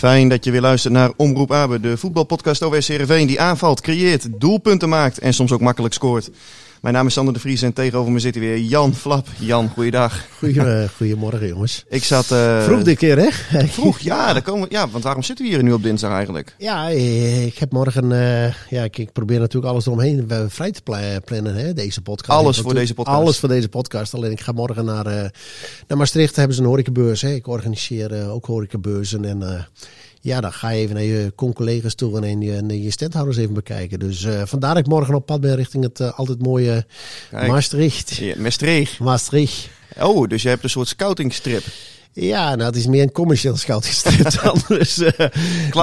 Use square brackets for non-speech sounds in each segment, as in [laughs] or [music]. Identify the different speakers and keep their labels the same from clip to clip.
Speaker 1: Fijn dat je weer luistert naar Omroep Abe, de voetbalpodcast over SCRV die aanvalt, creëert, doelpunten maakt en soms ook makkelijk scoort. Mijn naam is Sander de Vries en tegenover me zit weer Jan Flap. Jan, goeiedag.
Speaker 2: Goeie, goedemorgen jongens.
Speaker 1: Ik zat... eh,
Speaker 2: Vroeg dit keer hè?
Speaker 1: Vroeg, ja, daar komen, ja, want waarom zitten we hier nu op dinsdag eigenlijk?
Speaker 2: Ja, eh, ik heb morgen, eh, ja, ik, ik probeer natuurlijk alles eromheen vrij te pla- plannen, hè, deze podcast.
Speaker 1: Alles voor deze podcast.
Speaker 2: Alles voor deze podcast. Alleen ik ga morgen naar, naar Maastricht, hebben ze een horecabeurs. Hè. Ik organiseer ook horecabeurzen en ja, dan ga je even naar je con-collega's toe en je, je standhouders even bekijken. Dus eh, vandaar dat ik morgen op pad ben richting het eh, altijd mooie
Speaker 1: Kijk.
Speaker 2: Maastricht.
Speaker 1: Ja, Maastricht.
Speaker 2: Maastricht.
Speaker 1: Oh, dus je hebt een soort scoutingstrip.
Speaker 2: Ja, nou, het is meer een commercieel scoutingstrip [laughs] dan. Dus, eh,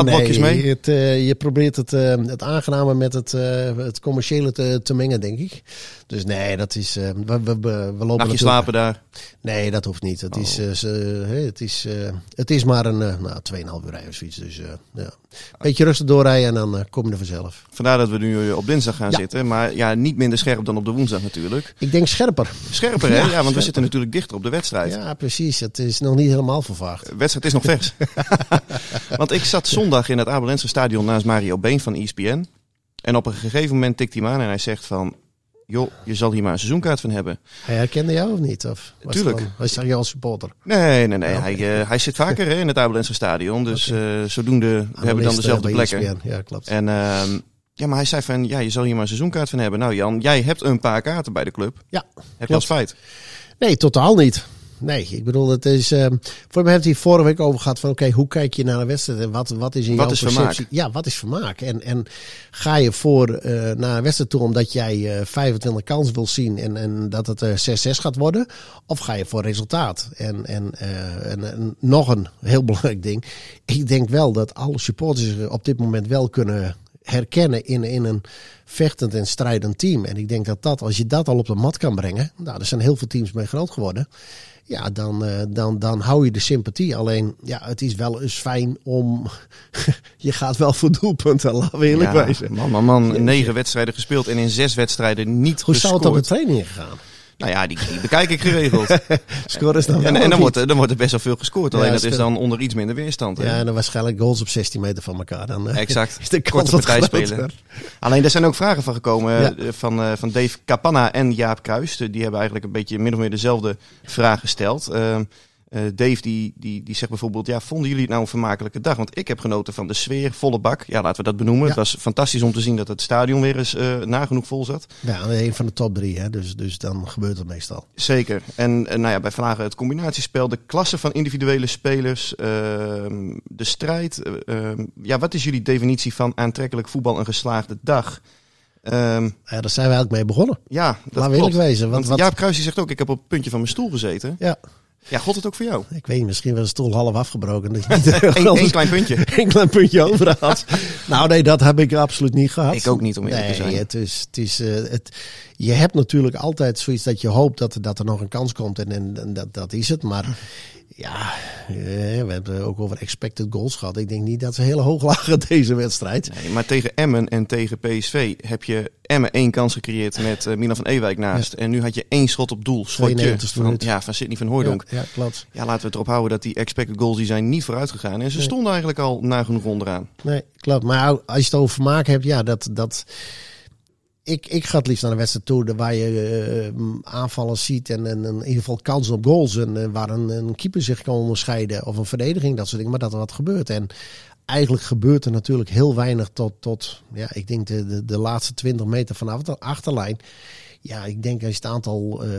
Speaker 2: nee,
Speaker 1: mee?
Speaker 2: Het, je probeert het, het aangename met het, het commerciële te, te mengen, denk ik. Dus nee, dat is. eh, we, we, we, lopen
Speaker 1: Nachtje
Speaker 2: natuurlijk-
Speaker 1: slapen daar.
Speaker 2: Nee, dat hoeft niet. Het, is,
Speaker 1: Oh.
Speaker 2: eh, het, is, eh, het is maar een nou, 2,5 uur rijden of zoiets. Dus ja. beetje rustig doorrijden en dan kom je er vanzelf.
Speaker 1: Vandaar dat we nu op dinsdag gaan
Speaker 2: Ja.
Speaker 1: zitten. Maar ja, niet minder scherp dan op de woensdag natuurlijk.
Speaker 2: Ik denk scherper.
Speaker 1: Scherper hè? Ja,
Speaker 2: Ja,
Speaker 1: want we zitten natuurlijk dichter op de wedstrijd.
Speaker 2: Ja, precies. Het is nog niet helemaal vervaagd.
Speaker 1: De wedstrijd is nog vers. [laughs] Want ik zat zondag in het Abelense stadion naast Mario Been van ESPN. En op een gegeven moment tikt hij me aan en hij zegt van... joh, je zal hier maar een seizoenkaart van hebben.
Speaker 2: Hij herkende jou of niet? Of was
Speaker 1: Tuurlijk.
Speaker 2: dan- Was hij als supporter?
Speaker 1: Nee, nee, nee. Hij, eh, hij zit vaker hè, in het Abelense stadion. Dus eh, zodoende, we hebben dan dezelfde plekken.
Speaker 2: ESPN. Ja, klopt.
Speaker 1: En ehm, ja, maar hij zei van, ja, je zal hier maar een seizoenkaart van hebben. Nou Jan, jij hebt een paar kaarten bij de club.
Speaker 2: Ja,
Speaker 1: Heb je als feit?
Speaker 2: Nee, totaal niet. Nee, ik bedoel, het is. ehm voor mij heeft hij vorige week over gehad van: oké, hoe kijk je naar een wedstrijd en wat, wat is in
Speaker 1: Wat
Speaker 2: jouw
Speaker 1: is
Speaker 2: perceptie?
Speaker 1: vermaak?
Speaker 2: Ja, wat is vermaak? En, en ga je voor eh, naar een wedstrijd toe omdat jij eh 25 kansen wil zien en, en dat het eh 6-6 gaat worden? Of ga je voor resultaat? En, en, eh, en, en nog een heel [laughs] belangrijk ding. Ik denk wel dat alle supporters zich op dit moment wel kunnen herkennen in, in een vechtend en strijdend team. En ik denk dat dat, als je dat al op de mat kan brengen, nou, er zijn heel veel teams mee groot geworden. Ja, dan, eh, dan, dan hou je de sympathie. Alleen, ja, het is wel eens fijn om. [laughs] je gaat wel voor doelpunten, laten we eerlijk
Speaker 1: Ja,
Speaker 2: wezen.
Speaker 1: man, man, man. Negen wedstrijden gespeeld en in zes wedstrijden niet
Speaker 2: Hoe zou het op de training gegaan?
Speaker 1: Nou ja, die, die bekijk ik geregeld. [laughs]
Speaker 2: Scoren is dan wel
Speaker 1: En, en dan, wordt, er- dan wordt er best wel veel gescoord. Alleen
Speaker 2: Ja,
Speaker 1: dat is dan onder iets minder weerstand. hè?
Speaker 2: Ja, en dan waarschijnlijk goals op 16 meter van elkaar. Dan, eh,
Speaker 1: Exact.
Speaker 2: is de kans
Speaker 1: partij spelen. Alleen er zijn ook vragen van gekomen
Speaker 2: Ja.
Speaker 1: eh, van, eh, van Dave Capanna en Jaap Kruis. Die hebben eigenlijk een beetje min of meer dezelfde vraag gesteld. Ehm, eh, Dave die, die, die zegt bijvoorbeeld, ja, vonden jullie het nou een vermakelijke dag? Want ik heb genoten van de sfeer, volle bak. Ja, laten we dat benoemen.
Speaker 2: Ja.
Speaker 1: Het was fantastisch om te zien dat het stadion weer eens eh, nagenoeg vol zat.
Speaker 2: Ja, een van de top drie, hè? Dus, dus dan gebeurt het meestal.
Speaker 1: Zeker. En, en nou ja, bij vragen het combinatiespel, de klasse van individuele spelers, ehm, de strijd. eh, ehm, ja, wat is jullie definitie van aantrekkelijk voetbal een geslaagde dag? Ehm,
Speaker 2: Ja, daar zijn we eigenlijk mee begonnen.
Speaker 1: ja, dat
Speaker 2: Laten we eerlijk wezen. Want,
Speaker 1: Want Jaap Kruis die zegt ook, ik heb op het puntje van mijn stoel gezeten.
Speaker 2: ja,
Speaker 1: Ja, god het ook voor jou?
Speaker 2: ik weet niet, misschien was de stoel half afgebroken. Dat je [laughs] niet
Speaker 1: Eén één klein puntje. [laughs]
Speaker 2: een klein puntje over had. [laughs] nou nee, dat heb ik absoluut niet gehad.
Speaker 1: Ik ook niet, om eerlijk
Speaker 2: nee,
Speaker 1: te zijn.
Speaker 2: Het is, het is, eh, het, je hebt natuurlijk altijd zoiets dat je hoopt dat, er- dat er nog een kans komt. En, en, en dat, dat is het. Maar ja, eh, we hebben ook over expected goals gehad. Ik denk niet dat ze heel hoog lagen [laughs] deze wedstrijd.
Speaker 1: Nee, maar tegen Emmen en tegen PSV heb je Emmen één kans gecreëerd met eh, Milan van Ewijk naast. En nu had je één schot op doel. Schotje
Speaker 2: 92e
Speaker 1: van, ja, van Sidney van
Speaker 2: Ja,
Speaker 1: Hooijdonk.
Speaker 2: ja, klopt.
Speaker 1: Ja, laten we het erop houden dat die expected goals die zijn niet vooruit gegaan. En ze stonden eigenlijk al nagenoeg onderaan.
Speaker 2: Nee, klopt. klopt. Maar als je het over vermaak hebt, ja, dat... dat ik, ik ga het liefst naar een wedstrijd toe waar je uh, aanvallers ziet en, en, in ieder geval kansen op goals. En uh, waar een, een, keeper zich kan onderscheiden of een verdediging, dat soort dingen. Maar dat er wat gebeurt. En eigenlijk gebeurt er natuurlijk heel weinig tot, tot ja, ik denk de, de, de laatste 20 meter vanaf de achterlijn. Ja, ik denk als je het aantal, uh,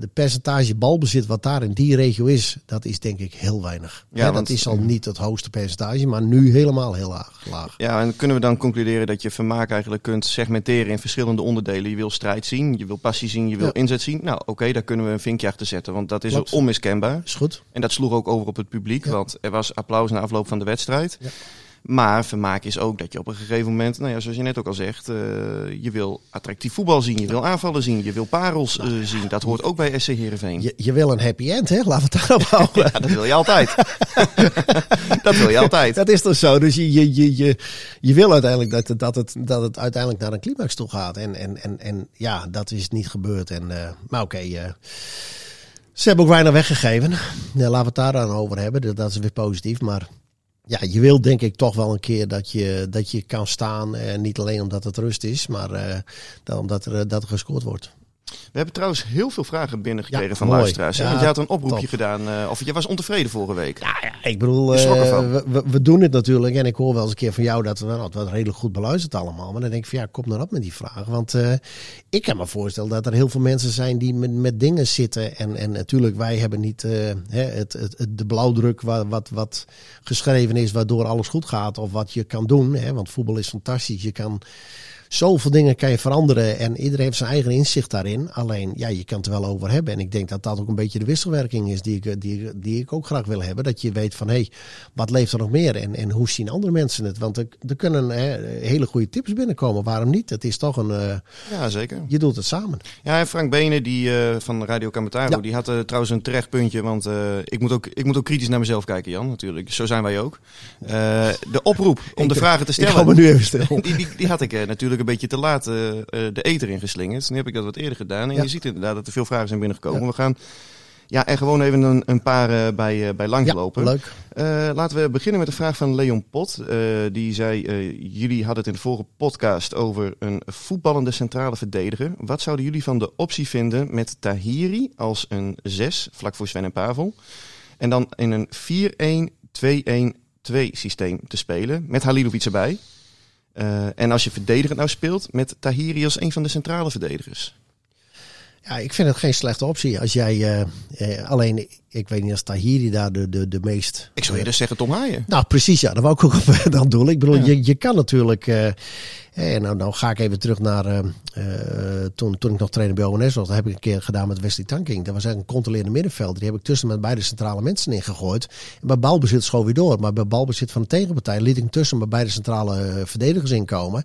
Speaker 2: de percentage balbezit wat daar in die regio is, dat is denk ik heel weinig. Ja, ja want, dat is al niet het hoogste percentage, maar nu helemaal heel laag, laag.
Speaker 1: Ja, en kunnen we dan concluderen dat je vermaak eigenlijk kunt segmenteren in verschillende onderdelen. Je wil strijd zien, je wil passie zien, je wil ja. inzet zien. Nou, oké, okay, daar kunnen we een vinkje achter zetten, want dat is Klopt. onmiskenbaar.
Speaker 2: Is goed.
Speaker 1: En dat sloeg ook over op het publiek, want er was applaus na afloop van de wedstrijd. Maar vermaak is ook dat je op een gegeven moment, nou ja, zoals je net ook al zegt, uh, je wil attractief voetbal zien, je wil aanvallen zien, je wil parels uh, zien. Dat hoort ook bij SC Heerenveen.
Speaker 2: Je, je wil een happy end, hè? Laten we het daarop [laughs] houden.
Speaker 1: ja, dat wil je altijd. [laughs] dat wil je altijd.
Speaker 2: Dat is toch zo. Dus je, je, je, je, je wil uiteindelijk dat het, dat, het, dat het uiteindelijk naar een climax toe gaat. En, en, en, en ja, dat is niet gebeurd. En, uh, maar oké, okay, ze hebben ook weinig weggegeven. Ja, laten we het daar dan over hebben. Dat is weer positief, maar ja, je wil denk ik toch wel een keer dat je, dat je kan staan. En niet alleen omdat het rust is, maar dan omdat er, dat er gescoord wordt.
Speaker 1: We hebben trouwens heel veel vragen binnengekregen ja, van mooi. luisteraars. Ja, Want je had een oproepje top. gedaan, uh, of je was ontevreden vorige week.
Speaker 2: Ja, ja ik bedoel, uh, we, doen het natuurlijk. En ik hoor wel eens een keer van jou dat we nou, het redelijk goed beluisterd allemaal. Maar dan denk ik van ja, kom nou op met die vraag. Want uh, ik kan me voorstellen dat er heel veel mensen zijn die met, met dingen zitten. En, en natuurlijk, wij hebben niet hè, het, het, het, de blauwdruk wat, wat, wat geschreven is, waardoor alles goed gaat. Of wat je kan doen. Hè, want voetbal is fantastisch. Je kan zoveel dingen kan je veranderen en iedereen heeft zijn eigen inzicht daarin. Alleen, ja, je kan het er wel over hebben. En ik denk dat dat ook een beetje de wisselwerking is die ik, die, die ik ook graag wil hebben. Dat je weet van, hé, hey, wat leeft er nog meer en, en hoe zien andere mensen het? Want er, er kunnen hè, hele goede tips binnenkomen. Waarom niet? Het is toch een... Uh,
Speaker 1: ja, zeker.
Speaker 2: Je doet het samen.
Speaker 1: Ja, en Frank Benen die, uh, van Radio Cametaro, ja. die had uh, trouwens een terecht puntje. Want ik, moet ook, ik moet ook kritisch naar mezelf kijken, Jan, natuurlijk. Zo zijn wij ook. de oproep om de vragen te stellen.
Speaker 2: Ik me nu even stellen. [laughs]
Speaker 1: Die, die, die had ik natuurlijk een beetje te laat uh, de eter ingeslingerd. Nu heb ik dat wat eerder gedaan. En ja. je ziet inderdaad dat er veel vragen zijn binnengekomen. Ja. We gaan ja, er gewoon even een, een paar uh, bij, uh, bij langslopen.
Speaker 2: Ja, leuk.
Speaker 1: Uh, laten we beginnen met de vraag van Leon Pot. die zei, jullie hadden het in de vorige podcast over een voetballende centrale verdediger. Wat zouden jullie van de optie vinden met Tahiri als een 6, vlak voor Sven en Pavel? En dan in een 4-1-2-1-2 systeem te spelen, met Halilovic erbij. Uh, en als je verdedigend nou speelt met Tahiri als een van de centrale verdedigers.
Speaker 2: Ja, ik vind het geen slechte optie. Als jij uh, uh, alleen, ik weet niet als Tahiri daar de, de, de meest.
Speaker 1: Ik zou eerder zeggen Tom Haaien.
Speaker 2: Nou, precies, ja, dat wou ik ook [laughs] op dan doen. Ik bedoel, ja. je, je kan natuurlijk. En nou, nou ga ik even terug naar uh, uh, toen, toen ik nog trainer bij ONS was. Dat heb ik een keer gedaan met Wesley Tanking. Dat was eigenlijk een controlerende middenveld. Die heb ik tussen met beide centrale mensen ingegooid. En bij balbezit schoof hij door. Maar bij balbezit van de tegenpartij liet ik tussen met beide centrale uh, verdedigers inkomen.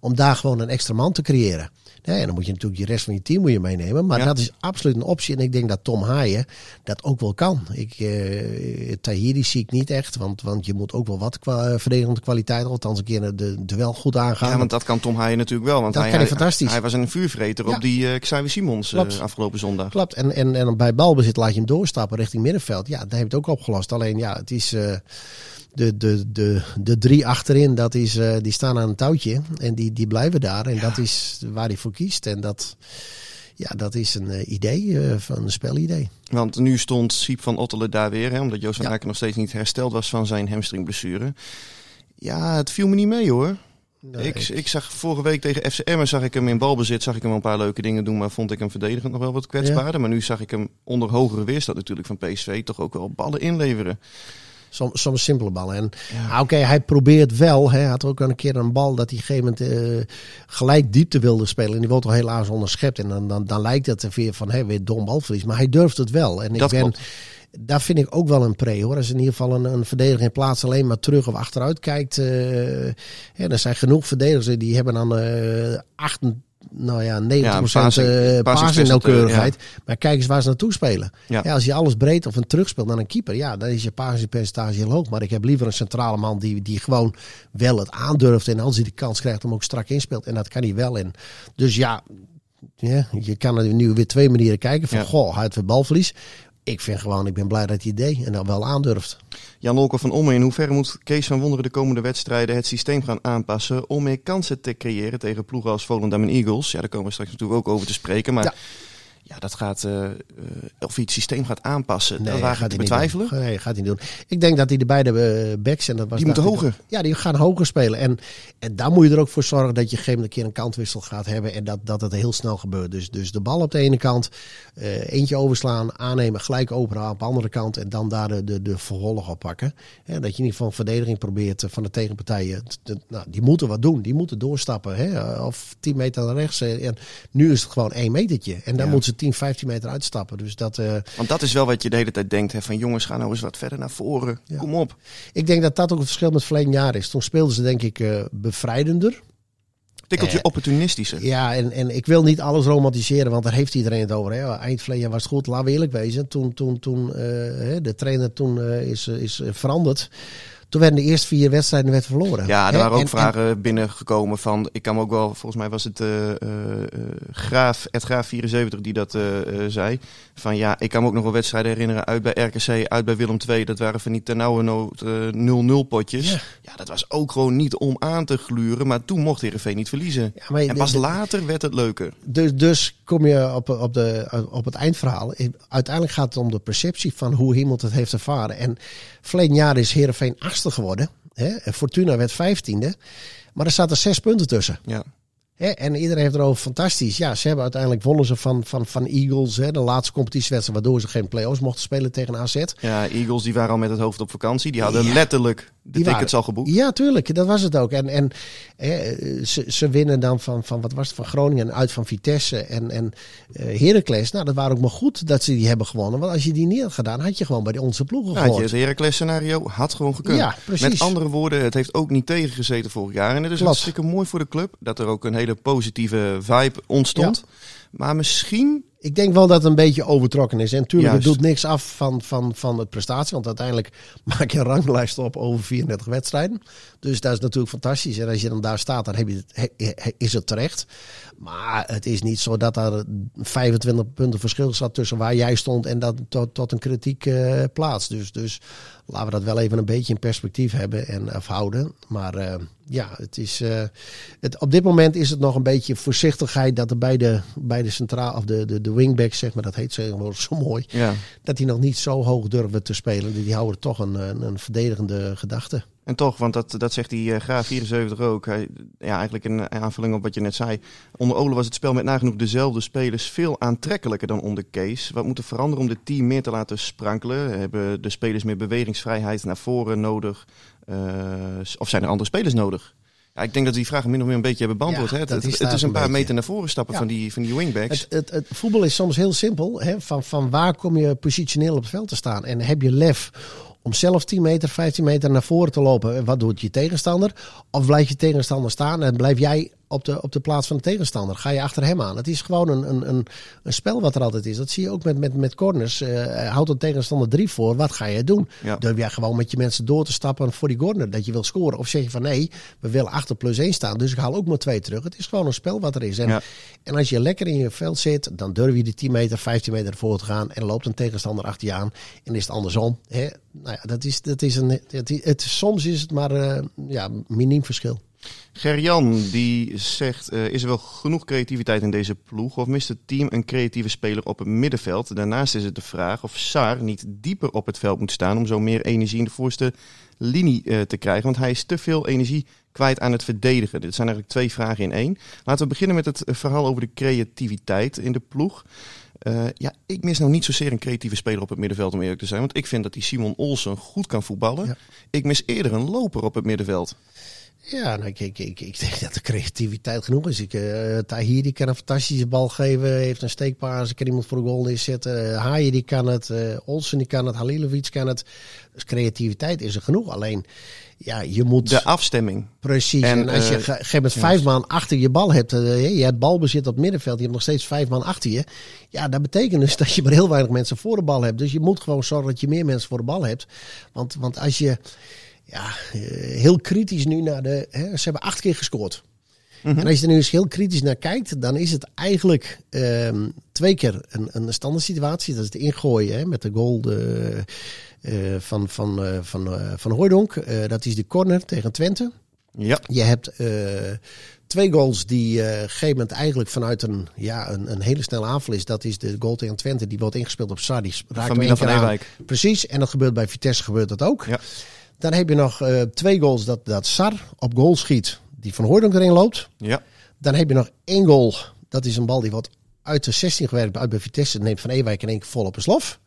Speaker 2: Om daar gewoon een extra man te creëren. Nee, en dan moet je natuurlijk je rest van je team moet je meenemen. Maar ja. dat is absoluut een optie. En ik denk dat Tom Haaien dat ook wel kan. Ik, uh, Tahiri zie ik niet echt. Want, want je moet ook wel wat kwa verdedigende kwaliteit. Althans een keer de duel goed aangaan.
Speaker 1: Ja, want dat kan Tom Haaien natuurlijk wel. Want
Speaker 2: dat
Speaker 1: hij,
Speaker 2: kan hij fantastisch.
Speaker 1: Hij was een vuurvreter ja. op die uh, Xavier Simons uh, afgelopen zondag.
Speaker 2: Klopt. En, en, en bij balbezit laat je hem doorstappen richting middenveld. Ja, daar heb je het ook opgelost. Alleen ja, het is... Uh, de, de, de, de drie achterin, dat is, die staan aan een touwtje. En die, die blijven daar. En ja. dat is waar hij voor kiest. En dat, ja, dat is een uh, idee, uh, van een spelidee.
Speaker 1: Want nu stond Siep van Ottelen daar weer. Hè, omdat Joost van ja. Aken nog steeds niet hersteld was van zijn hamstringblessure. Ja, het viel me niet mee hoor. Nee, ik, ik zag vorige week tegen FCM zag ik hem in balbezit, zag ik hem een paar leuke dingen doen, maar vond ik hem verdedigend nog wel wat kwetsbaarder. Ja. Maar nu zag ik hem onder hogere weerstand natuurlijk van PSV toch ook wel ballen inleveren.
Speaker 2: Soms, soms simpele ballen. En ja. oké, okay, hij probeert wel. Hij had ook een keer een bal dat hij op een gegeven moment uh, gelijk diepte wilde spelen. En die wordt al helaas onderschept. En dan, dan, dan lijkt het er weer van hey, weer dom balverlies. Maar hij durft het wel. En ik ben.
Speaker 1: Klopt.
Speaker 2: Daar vind ik ook wel een pre hoor. Als in ieder geval een, een verdediger in plaats alleen maar terug of achteruit kijkt. Uh, ja, er zijn genoeg verdedigers die hebben dan uh, 8, nou ja, 90% ja, passing, passing nauwkeurigheid. Ja. Maar kijk eens waar ze naartoe spelen. Ja. ja. als je alles breed of een terugspeelt naar een keeper, ja, dan is je passingpercentage heel hoog. Maar ik heb liever een centrale man die, die gewoon wel het aandurft. En als hij de kans krijgt, hem ook strak inspeelt. En dat kan hij wel. En dus ja, ja je kan er nu weer twee manieren kijken. Van, goh, hij heeft weer balverlies. Ik vind gewoon, ik ben blij dat hij het deed en dat wel aandurft.
Speaker 1: Jan Olker van Omme, in hoeverre moet Kees van Wonderen de komende wedstrijden het systeem gaan aanpassen om meer kansen te creëren tegen ploegen als Volendam en Eagles? Ja, daar komen we straks natuurlijk ook over te spreken. Maar
Speaker 2: Ja.
Speaker 1: Ja, dat gaat, eh, eh, of hij het systeem gaat aanpassen,
Speaker 2: Nee,
Speaker 1: dat wagen
Speaker 2: gaat hij niet
Speaker 1: betwijfelen.
Speaker 2: doen. Nee, gaat hij niet doen. Ik denk dat hij de beide eh, backs en dat was
Speaker 1: Die moeten hoger.
Speaker 2: Ja, die gaan hoger spelen. En, en daar moet je er ook voor zorgen dat je op een keer een kantwissel gaat hebben en dat, dat het heel snel gebeurt. Dus, dus de bal op de ene kant, eentje overslaan, aannemen, gelijk openhouden op de andere kant en dan daar de, de, de vervolg op pakken. Dat je in ieder geval verdediging probeert van de tegenpartijen. nou, die moeten wat doen, die moeten doorstappen. Hè, of 10 meter naar rechts. En nu is het gewoon één metertje. En dan
Speaker 1: Ja.
Speaker 2: moeten ze 10, 15 meter uitstappen. Dus dat, eh,
Speaker 1: Want dat is wel wat je de hele tijd denkt, hè, van jongens, ga nou eens wat verder naar voren.
Speaker 2: Ja.
Speaker 1: Kom op.
Speaker 2: Ik denk dat dat ook het verschil met verleden jaar is. Toen speelden ze denk ik eh, bevrijdender.
Speaker 1: Tikkeltje
Speaker 2: Eh,
Speaker 1: opportunistischer.
Speaker 2: Ja, en, en ik wil niet alles romantiseren, want daar heeft iedereen het over. Hè. Eind verleden jaar was het goed, laten we eerlijk wezen. Toen, toen, toen de trainer toen is, is veranderd. Toen werden de eerste vier wedstrijden werd verloren.
Speaker 1: Ja, er
Speaker 2: Hè,
Speaker 1: waren ook
Speaker 2: en-
Speaker 1: vragen binnengekomen van, ik kan me ook wel, volgens mij was het eh eh, Graaf, Ed Graaf 74 die dat eh, zei. Van ja, ik kan me ook nog wel wedstrijden herinneren uit bij RKC, uit bij Willem II. Dat waren van die ternauwernood eh 0-0 potjes.
Speaker 2: Ja.
Speaker 1: Ja. dat was ook gewoon niet om aan te gluren, maar toen mocht Heerenveen niet verliezen.
Speaker 2: Ja, maar je-
Speaker 1: en pas
Speaker 2: de-
Speaker 1: later werd het leuker.
Speaker 2: Dus, dus kom je op, op, de, op het eindverhaal. Uiteindelijk gaat het om de perceptie van hoe iemand het heeft ervaren. En verleden jaar is Heerenveen achtste geworden. Hè? Fortuna werd vijftiende. Maar er zaten zes punten tussen.
Speaker 1: Ja.
Speaker 2: Hè? En iedereen heeft erover fantastisch. Ja, ze hebben uiteindelijk wonnen ze van, van, van Eagles. Hè? De laatste competitiewedstrijd waardoor ze geen play-offs mochten spelen tegen AZ.
Speaker 1: ja, Eagles die waren al met het hoofd op vakantie. Die hadden
Speaker 2: Ja.
Speaker 1: letterlijk de
Speaker 2: Die
Speaker 1: tickets
Speaker 2: waren-
Speaker 1: al geboekt.
Speaker 2: Ja, tuurlijk. Dat was het ook. En, en eh, ze, ze winnen dan van, van, wat was het, van Groningen en uit van Vitesse en, en eh Heracles. Nou, dat waren ook maar goed dat ze die hebben gewonnen. Want als je die niet had gedaan, had je gewoon bij onze ploegen
Speaker 1: Ja, je
Speaker 2: gehoord.
Speaker 1: het Heracles scenario had gewoon gekund.
Speaker 2: Ja, precies.
Speaker 1: Met andere woorden, het heeft ook niet tegengezeten vorig jaar. En het is
Speaker 2: Klopt.
Speaker 1: hartstikke mooi voor de club dat er ook een hele positieve vibe ontstond. Maar misschien,
Speaker 2: Ik denk wel dat het een beetje overtrokken is. En natuurlijk, het doet niks af van, van, van het prestatie. Want uiteindelijk [laughs] maak je een ranglijst op over 34 wedstrijden. Dus dat is natuurlijk fantastisch. En als je dan daar staat, dan heb je het, he- he- is het terecht. Maar het is niet zo dat er 25 punten verschil zat tussen waar jij stond en dat tot, tot een kritiek eh, plaats. Dus, dus laten we dat wel even een beetje in perspectief hebben en afhouden. Maar eh, ja, het is, eh, het, op dit moment is het nog een beetje voorzichtigheid dat er bij de, bij de centraal of de, de, de wingbacks, zeg maar, dat heet ze zo mooi,
Speaker 1: ja.
Speaker 2: dat die nog niet zo hoog durven te spelen. Die houden toch een, een, een verdedigende gedachte.
Speaker 1: En toch, want dat, dat zegt die eh, Graaf 74 ook. Hij, ja, eigenlijk een aanvulling op wat je net zei. Onder Ole was het spel met nagenoeg dezelfde spelers veel aantrekkelijker dan onder Kees. Wat moet er veranderen om dit team meer te laten sprankelen? Hebben de spelers meer bewegingsvrijheid naar voren nodig? Eh, of zijn er andere spelers nodig? Ja, ik denk dat die vragen min of meer een beetje hebben beantwoord.
Speaker 2: Ja,
Speaker 1: hè? Het,
Speaker 2: is
Speaker 1: een
Speaker 2: een
Speaker 1: paar
Speaker 2: beetje.
Speaker 1: meter naar voren stappen
Speaker 2: Ja.
Speaker 1: van, die, van die wingbacks.
Speaker 2: Het, het, het voetbal is soms heel simpel. Hè? Van, van waar kom je positioneel op het veld te staan? En heb je lef om zelf 10 meter, 15 meter naar voren te lopen? En Wat doet je tegenstander? Of blijf je tegenstander staan en blijf jij op de, op de plaats van de tegenstander? Ga je achter hem aan? Het is gewoon een, een, een, een spel wat er altijd is. Dat zie je ook met, met, met corners. Eh houdt een tegenstander drie voor. Wat ga je doen?
Speaker 1: Ja.
Speaker 2: Durf jij gewoon met je mensen door te stappen voor die corner dat je wil scoren? Of zeg je van nee, we willen achter plus 1 staan, dus ik haal ook maar twee terug. Het is gewoon een spel wat er is. En,
Speaker 1: Ja.
Speaker 2: en als je lekker in je veld zit, dan durf je die 10 meter, 15 meter voor te gaan en loopt een tegenstander achter je aan. En is het andersom. Hè? Nou ja, dat is, dat is een, het, het, soms is het maar eh ja, miniem verschil.
Speaker 1: Gerjan die zegt: eh, Is er wel genoeg creativiteit in deze ploeg? Of mist het team een creatieve speler op het middenveld? Daarnaast is het de vraag of Saar niet dieper op het veld moet staan om zo meer energie in de voorste linie eh, te krijgen. Want hij is te veel energie kwijt aan het verdedigen. Dit zijn eigenlijk twee vragen in één. Laten we beginnen met het verhaal over de creativiteit in de ploeg. Eh, ja, ik mis nou niet zozeer een creatieve speler op het middenveld om eerlijk te zijn. Want ik vind dat die Simon Olsen goed kan voetballen.
Speaker 2: Ja.
Speaker 1: Ik mis eerder een loper op het middenveld.
Speaker 2: Ja, nou, ik, ik, ik, ik denk dat de creativiteit genoeg is. Ik, eh Tahir die kan een fantastische bal geven, heeft een steekpaas, kan iemand voor de goal neerzetten. Uh, Haaien die kan het, eh Olsen die kan het, Halilovic kan het. Dus creativiteit is er genoeg. Alleen, ja, je moet...
Speaker 1: De afstemming.
Speaker 2: Precies. En,
Speaker 1: En,
Speaker 2: als je gegeven moment vijf man achter je bal hebt, je hebt balbezit op het middenveld, je hebt nog steeds vijf man achter je. Ja, dat betekent dus [laughs] dat je maar heel weinig mensen voor de bal hebt. Dus je moet gewoon zorgen dat je meer mensen voor de bal hebt. Want, want als je ja, eh, heel kritisch nu naar de. Hè, ze hebben acht keer gescoord. En als je er nu eens heel kritisch naar kijkt, dan is het eigenlijk ehm, twee keer een, een standaard situatie. Dat is het ingooien hè, met de goal de, eh, van, van, eh, van, van dat is de corner tegen Twente.
Speaker 1: Ja,
Speaker 2: Je hebt twee goals die op een gegeven moment eigenlijk vanuit een, ja, een, een hele snelle aanval is. Dat is de goal tegen Twente. Die wordt ingespeeld op Sar. Die raakt
Speaker 1: Van.
Speaker 2: Precies. En dat gebeurt bij Vitesse gebeurt dat ook.
Speaker 1: Ja.
Speaker 2: Dan heb je nog eh, twee goals dat, dat Sar op goal schiet. Die van Hooydonk erin loopt.
Speaker 1: ja.
Speaker 2: Dan heb je nog één goal. Dat is een bal die wordt uit de 16 gewerkt. Uit bij Vitesse. Neemt Van Ewijk in één keer vol op een slof.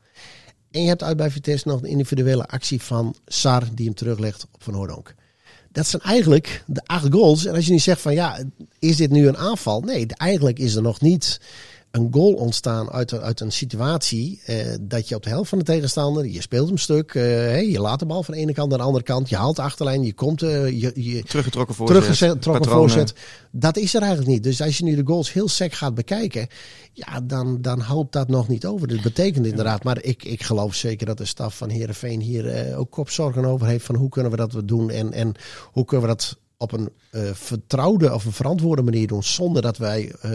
Speaker 2: En je hebt uit bij Vitesse nog een individuele actie van Sar. Die hem teruglegt op Van Hooydonk. Dat zijn eigenlijk de acht goals. En als je nu zegt van ja, is dit nu een aanval? Nee, eigenlijk is er nog niet een goal ontstaan uit, een- uit een situatie eh, dat je op de helft van de tegenstander, je speelt hem stuk, eh, je laat de bal van de ene kant naar de andere kant, je haalt de achterlijn, je komt, eh, je, je
Speaker 1: Teruggetrokken voorzet.
Speaker 2: teruggetrokken voorzet. Dat is er eigenlijk niet. Dus als je nu de goals heel sec gaat bekijken, ja, dan, dan houdt dat nog niet over. Dat betekent inderdaad, maar ik, ik geloof zeker dat de staf van Herenveen hier eh, ook kopzorgen over heeft van hoe kunnen we dat we doen en, en hoe kunnen we dat op een eh, vertrouwde of een verantwoorde manier doen, zonder dat wij eh,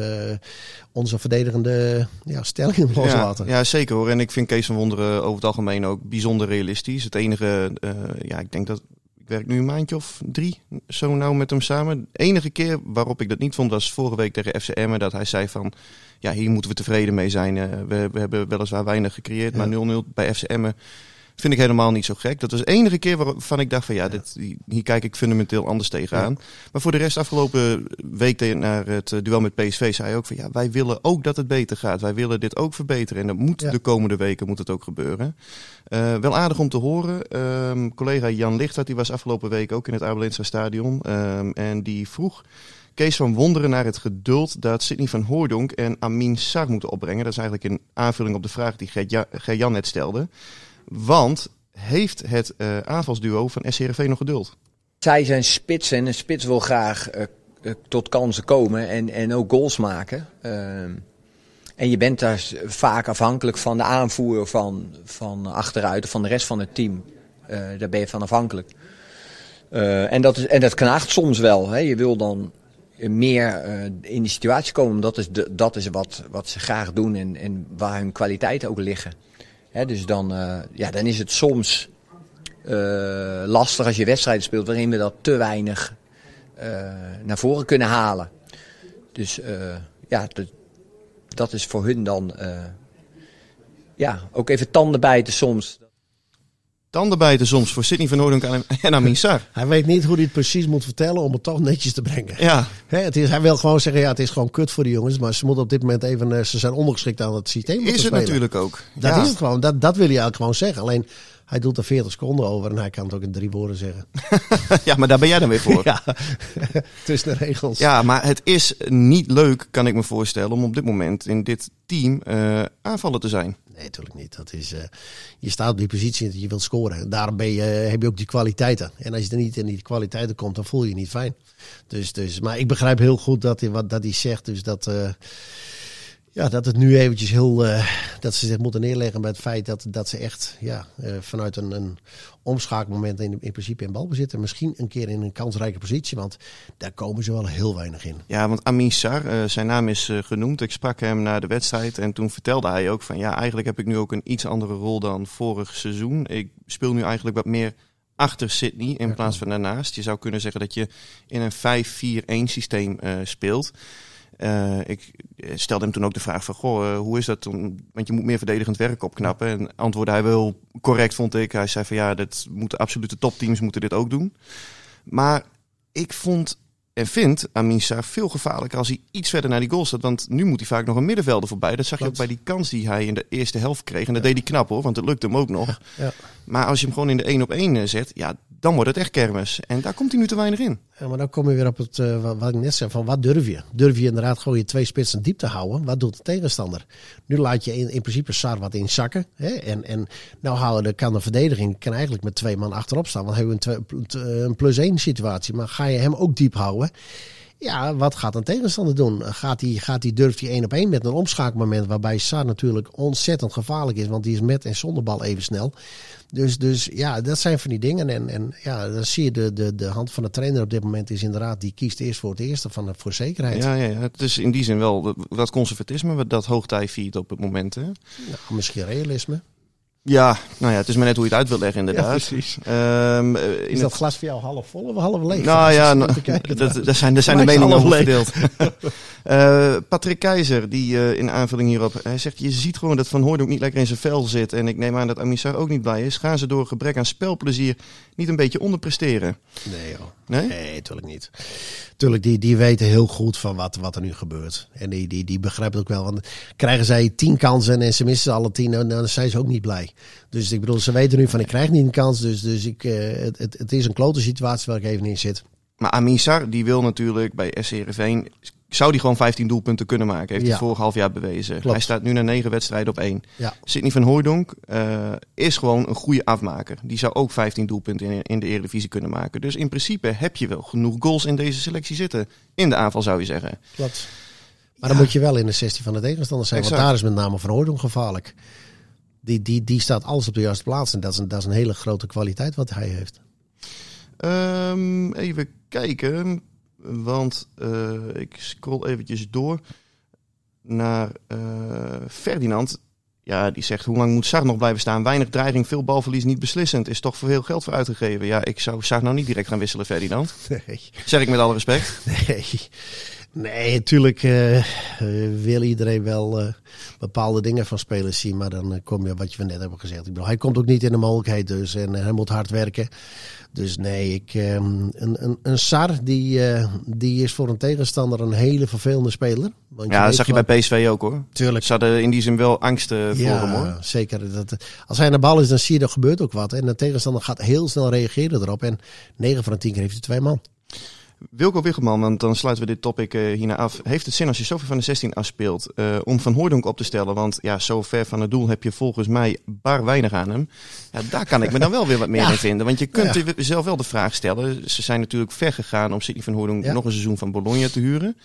Speaker 2: onze verdedigende ja, stellingen [laughs] loslaten.
Speaker 1: ja, zeker hoor. En ik vind Kees van Wonderen over het algemeen ook bijzonder realistisch. Het enige, eh, ja, ik denk dat ik werk nu een maandje of drie zo nauw met hem samen. De enige keer waarop ik dat niet vond was vorige week tegen FCM. Dat hij zei van, ja, hier moeten we tevreden mee zijn. We, we hebben weliswaar weinig gecreëerd, maar 0-0 bij FCM vind ik helemaal niet zo gek. Dat was de enige keer waarvan ik dacht van, ja, dit, hier kijk ik fundamenteel anders tegenaan. Maar voor de rest, afgelopen week naar het eh, duel met PSV, zei hij ook van, ja, wij willen ook dat het beter gaat. Wij willen dit ook verbeteren. En dat moet
Speaker 2: Ja.
Speaker 1: de komende weken moet het ook gebeuren. Eh, wel aardig om te horen. Ehm, collega Jan Lichtert, die was afgelopen week ook in het Abelensra stadion. Ehm, en die vroeg Kees van Wonderen naar het geduld dat Sidney van Hooijdonk en Amin Sar moeten opbrengen. Dat is eigenlijk een aanvulling op de vraag die Gert-Jan net stelde. Want heeft het eh, aanvalsduo van SCRV nog geduld?
Speaker 3: Zij zijn spits en een spits wil graag eh, eh, tot kansen komen en, en ook goals maken. Ehm, en je bent daar vaak afhankelijk van de aanvoer van, van achteruit of van de rest van het team. Daar ben je van afhankelijk. En, dat is, en dat knaagt soms wel. Hè. Je wil dan meer in die situatie komen. Dat is, de, dat is wat, wat ze graag doen en, en waar hun kwaliteiten ook liggen. Hè, dus dan, eh, ja, dan is het soms eh, lastig als je wedstrijden speelt waarin we dat te weinig eh, naar voren kunnen halen. Dus ja, dat, dat is voor hun dan ja, ook even tanden bijten soms.
Speaker 1: Tanden bijten soms voor Sidney van Hooijdonk en- Amin Sar. [laughs]
Speaker 2: Hij weet niet hoe hij het precies moet vertellen om het toch netjes te brengen.
Speaker 1: Ja,
Speaker 2: het is, hij wil gewoon zeggen, ja, het is gewoon kut voor de jongens. Maar ze moeten op dit moment even, eh, ze zijn ondergeschikt aan het systeem.
Speaker 1: is het
Speaker 2: spelen.
Speaker 1: natuurlijk ook.
Speaker 2: Dat
Speaker 1: Ja.
Speaker 2: is het gewoon. Dat, dat wil je eigenlijk gewoon zeggen. Alleen, hij doet er 40 seconden over en hij kan het ook in drie woorden zeggen. [laughs]
Speaker 1: ja, maar daar ben jij dan weer voor. [laughs]
Speaker 2: Ja, tussen de regels.
Speaker 1: Ja, maar het is niet leuk, kan ik me voorstellen, om op dit moment in dit team eh, aanvallen te zijn.
Speaker 2: Nee, natuurlijk niet. Dat is, eh, je staat op die positie dat je wilt scoren. Daarom ben je, heb je ook die kwaliteiten. En als je er niet in die kwaliteiten komt, dan voel je je niet fijn. Dus, dus, maar ik begrijp heel goed dat hij, wat dat hij zegt. Dus dat, eh, ja, dat het nu eventjes heel... eh, dat ze zich moeten neerleggen bij het feit dat, dat ze echt ja, eh, vanuit een, een omschakelmoment in, in principe in balbezit. En misschien een keer in een kansrijke positie. Want daar komen ze wel heel weinig in.
Speaker 1: Ja, want Amin Sar, eh, zijn naam is genoemd. Ik sprak hem na de wedstrijd en toen vertelde hij ook van... ja, eigenlijk heb ik nu ook een iets andere rol dan vorig seizoen. Ik speel nu eigenlijk wat meer achter Sydney in plaats van daarnaast. Je zou kunnen zeggen dat je in een 5-4-1 systeem speelt. Eh, ik stelde hem toen ook de vraag van, goh, eh, hoe is dat? Om, want je moet meer verdedigend werk opknappen. En antwoordde hij wel correct, vond ik. Hij zei van, ja, dat moeten absolute topteams moeten dit ook doen. Maar ik vond en vind Amin Sarr veel gevaarlijker als hij iets verder naar die goal staat. Want nu moet hij vaak nog een middenvelder voorbij. Dat zag je ook bij die kans die hij in de eerste helft kreeg. En dat deed hij knap hoor, want het lukte hem ook nog.
Speaker 2: Ja.
Speaker 1: Maar als je hem gewoon in de 1 op 1 zet, ja, dan wordt het echt kermis. En daar komt hij nu te weinig in.
Speaker 2: Ja, maar dan kom je weer op het, eh, wat, ik net zei, van wat durf je? Durf je inderdaad gewoon je twee spitsen diep te houden? Wat doet de tegenstander? Nu laat je in, in principe Sar wat inzakken. Hè? En, en nou houden de, kan de verdediging kan eigenlijk met twee man achterop staan. Want hebben we een, twee- een plus één situatie. Maar ga je hem ook diep houden? Ja, wat gaat een tegenstander doen? Gaat hij, gaat hij, durft hij één op één met een omschakelmoment waarbij Sar natuurlijk ontzettend gevaarlijk is, want die is met en zonder bal even snel. Dus, dus ja, dat zijn van die dingen. En, en ja, dan zie je de, de, de hand van de trainer op dit moment is inderdaad, die kiest eerst voor het eerste van de, voor zekerheid.
Speaker 1: Ja, ja, het is in die zin wel wat conservatisme wat dat hoogtij viert op het moment. Hè?
Speaker 2: Nou, misschien realisme.
Speaker 1: Ja, nou ja, het is maar net hoe je het uit wil leggen inderdaad.
Speaker 2: Ja, precies.
Speaker 1: Ehm, eh, in
Speaker 2: Is dat
Speaker 1: het-
Speaker 2: glas voor jou half vol of half leeg?
Speaker 1: Nou ja, nou, dat, daar zijn, daar zijn de meningen over verdeeld. [laughs] Eh, Patrick Keizer, die eh, in aanvulling hierop, hij zegt, je ziet gewoon dat Van Hooydonk niet lekker in zijn vel zit. En ik neem aan dat Amissar ook niet blij is. Gaan ze door gebrek aan spelplezier niet een beetje onderpresteren?
Speaker 2: Nee joh.
Speaker 1: Nee?
Speaker 2: Nee, natuurlijk niet. Tuurlijk, die, die weten heel goed van wat, wat er nu gebeurt. En die, die, die begrijpen het ook wel. Want krijgen zij tien kansen en ze missen ze alle tien, dan zijn ze ook niet blij. Dus ik bedoel, ze weten nu van ik krijg niet een kans. Dus, dus ik, eh, het, het, het is een klote situatie waar ik even in zit.
Speaker 1: Maar Amissar, die wil natuurlijk bij SC Heerenveen, zou die gewoon 15 doelpunten kunnen maken. Heeft
Speaker 2: Ja.
Speaker 1: hij vorig half jaar bewezen.
Speaker 2: Klopt.
Speaker 1: Hij staat nu na negen wedstrijden op één.
Speaker 2: Ja.
Speaker 1: Sidney van Hooijdonk eh, is gewoon een goede afmaker. Die zou ook 15 doelpunten in, in de Eredivisie kunnen maken. Dus in principe heb je wel genoeg goals in deze selectie zitten. In de aanval zou je zeggen.
Speaker 2: Klopt. Maar dan moet je wel in de 16 van de tegenstander zijn.
Speaker 1: Exact.
Speaker 2: Want daar is met name Van Hooydonk gevaarlijk. Die, die, die staat alles op de juiste plaats. En dat is, een, dat is een hele grote kwaliteit wat hij heeft.
Speaker 1: Ehm, even kijken. Want eh, ik scroll eventjes door naar eh, Ferdinand. Ja, die zegt hoe lang moet Sar nog blijven staan? Weinig dreiging, veel balverlies, niet beslissend. Is toch voor veel geld voor uitgegeven. Ja, ik zou Sar nou niet direct gaan wisselen, Ferdinand. [laughs]
Speaker 2: Nee.
Speaker 1: Zeg ik met alle respect. [laughs]
Speaker 2: Nee, nee natuurlijk eh, eh, wil iedereen wel eh, bepaalde dingen van spelers zien. Maar dan kom je wat je net hebben gezegd. Ik bedoel, hij komt ook niet in de mogelijkheid dus. En hij moet hard werken. Dus nee, ik, eh, een, een, een Sar die, die is voor een tegenstander een hele vervelende speler. Want
Speaker 1: Ja, dat zag je bij PSV ook hoor.
Speaker 2: Tuurlijk.
Speaker 1: Ze hadden in die zin wel angst eh, voor hem hoor.
Speaker 2: Ja, zeker. Dat, als hij aan de bal is, dan zie je er gebeurt ook wat. En de tegenstander gaat heel snel reageren erop. En 9 van de 10 keer heeft hij twee man.
Speaker 1: Wilco Wiggelman, want dan sluiten we dit topic eh, hierna af. Heeft het zin als je zoveel van de 16 afspeelt eh, om Van Hooydonk op te stellen? Want ja, zo ver van het doel heb je volgens mij bar weinig aan hem. Ja, daar kan ik me dan wel weer wat meer [laughs]
Speaker 2: Ja.
Speaker 1: in vinden. Want je kunt
Speaker 2: Ja.
Speaker 1: jezelf wel de vraag stellen. Ze zijn natuurlijk ver gegaan om Sidney Van Hooydonk nog een seizoen van Bologna te huren.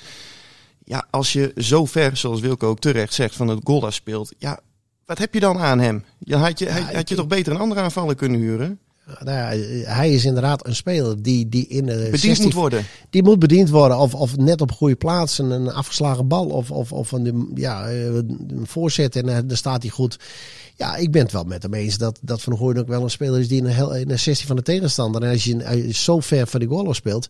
Speaker 1: Ja, als je zo ver, zoals Wilco ook terecht zegt, van het goal afspeelt. Ja, wat heb je dan aan hem? Ja, had je, had, had je toch beter een andere aanvaller kunnen huren?
Speaker 2: Nou ja, hij is inderdaad een speler die, die in de
Speaker 1: Bediend
Speaker 2: 16
Speaker 1: moet worden.
Speaker 2: Die moet bediend worden. Of, of net op goede plaats. Een, een afgeslagen bal. Of, of, of een, ja, eh, een voorzet. En eh, dan staat hij goed. Ja, ik ben het wel met hem eens dat, dat Van Hooydonk ook wel een speler is die in een, heel, in een 16 van de tegenstander. En als je hij zo ver van die goal speelt.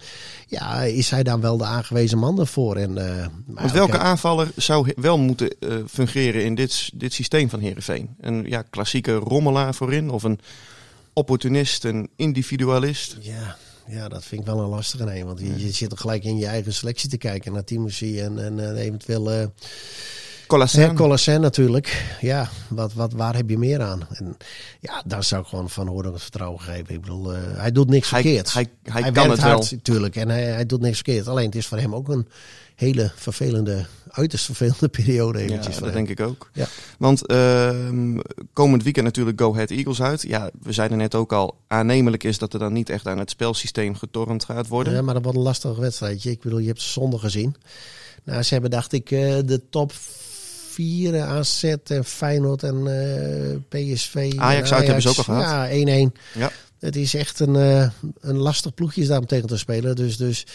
Speaker 2: Ja, is hij dan wel de aangewezen man daarvoor. En, eh, maar
Speaker 1: Want welke aanvaller zou wel moeten eh, fungeren in dit, dit systeem van Heerenveen? Een ja, klassieke rommelaar voorin of een opportunist, een individualist?
Speaker 2: Ja, ja, dat vind ik wel een lastige nee. Want je, je zit er gelijk in je eigen selectie te kijken. Naar Timothy en, en eh, eventueel... eh
Speaker 1: Colassane?
Speaker 2: Ja, Colassène natuurlijk. Ja, wat, wat, waar heb je meer aan? En ja, daar zou ik gewoon van Hooydonk het vertrouwen geven. Ik bedoel, eh, hij doet niks
Speaker 1: Hij-
Speaker 2: verkeerd.
Speaker 1: hij- hij kan
Speaker 2: werkt
Speaker 1: het wel.
Speaker 2: hard, Tuurlijk, en hij, hij doet niks verkeerd. Alleen het is voor hem ook een hele vervelende, uiterst vervelende [laughs] periode
Speaker 1: ja,
Speaker 2: eventjes. voor
Speaker 1: dat denk ik ook.
Speaker 2: Ja.
Speaker 1: Want ehm, komend weekend natuurlijk Go Ahead Eagles uit. Ja, we zeiden net ook al, aannemelijk is dat er dan niet echt aan het spelsysteem getornd gaat worden.
Speaker 2: Ja, maar dat wordt een lastig wedstrijdje. Ik bedoel, je hebt ze zondag gezien. Nou, ze hebben, dacht ik, eh, de top vier AZ en Feyenoord en eh, PSV.
Speaker 1: Ajax uit hebben ze ook al gehad.
Speaker 2: Ja, 1-1.
Speaker 1: Ja.
Speaker 2: Het is echt een, eh, een lastig ploegje is daar om tegen te spelen. Dus, dus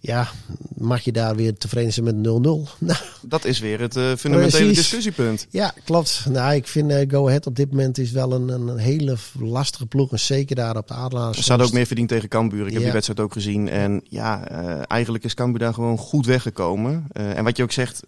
Speaker 2: ja, mag je daar weer tevreden zijn met 0-0? [laughs] Nou,
Speaker 1: Dat is weer het eh, fundamentele
Speaker 2: Precies.
Speaker 1: discussiepunt.
Speaker 2: ja, klopt. Nou, ik vind eh, Go Ahead op dit moment is wel een, een hele lastige ploeg. En zeker daar op de Adelaars.
Speaker 1: Ze hadden ook meer verdiend tegen Cambuur. Ik heb die wedstrijd ook gezien. En ja, eh, eigenlijk is Cambuur daar gewoon goed weggekomen. En wat je ook zegt,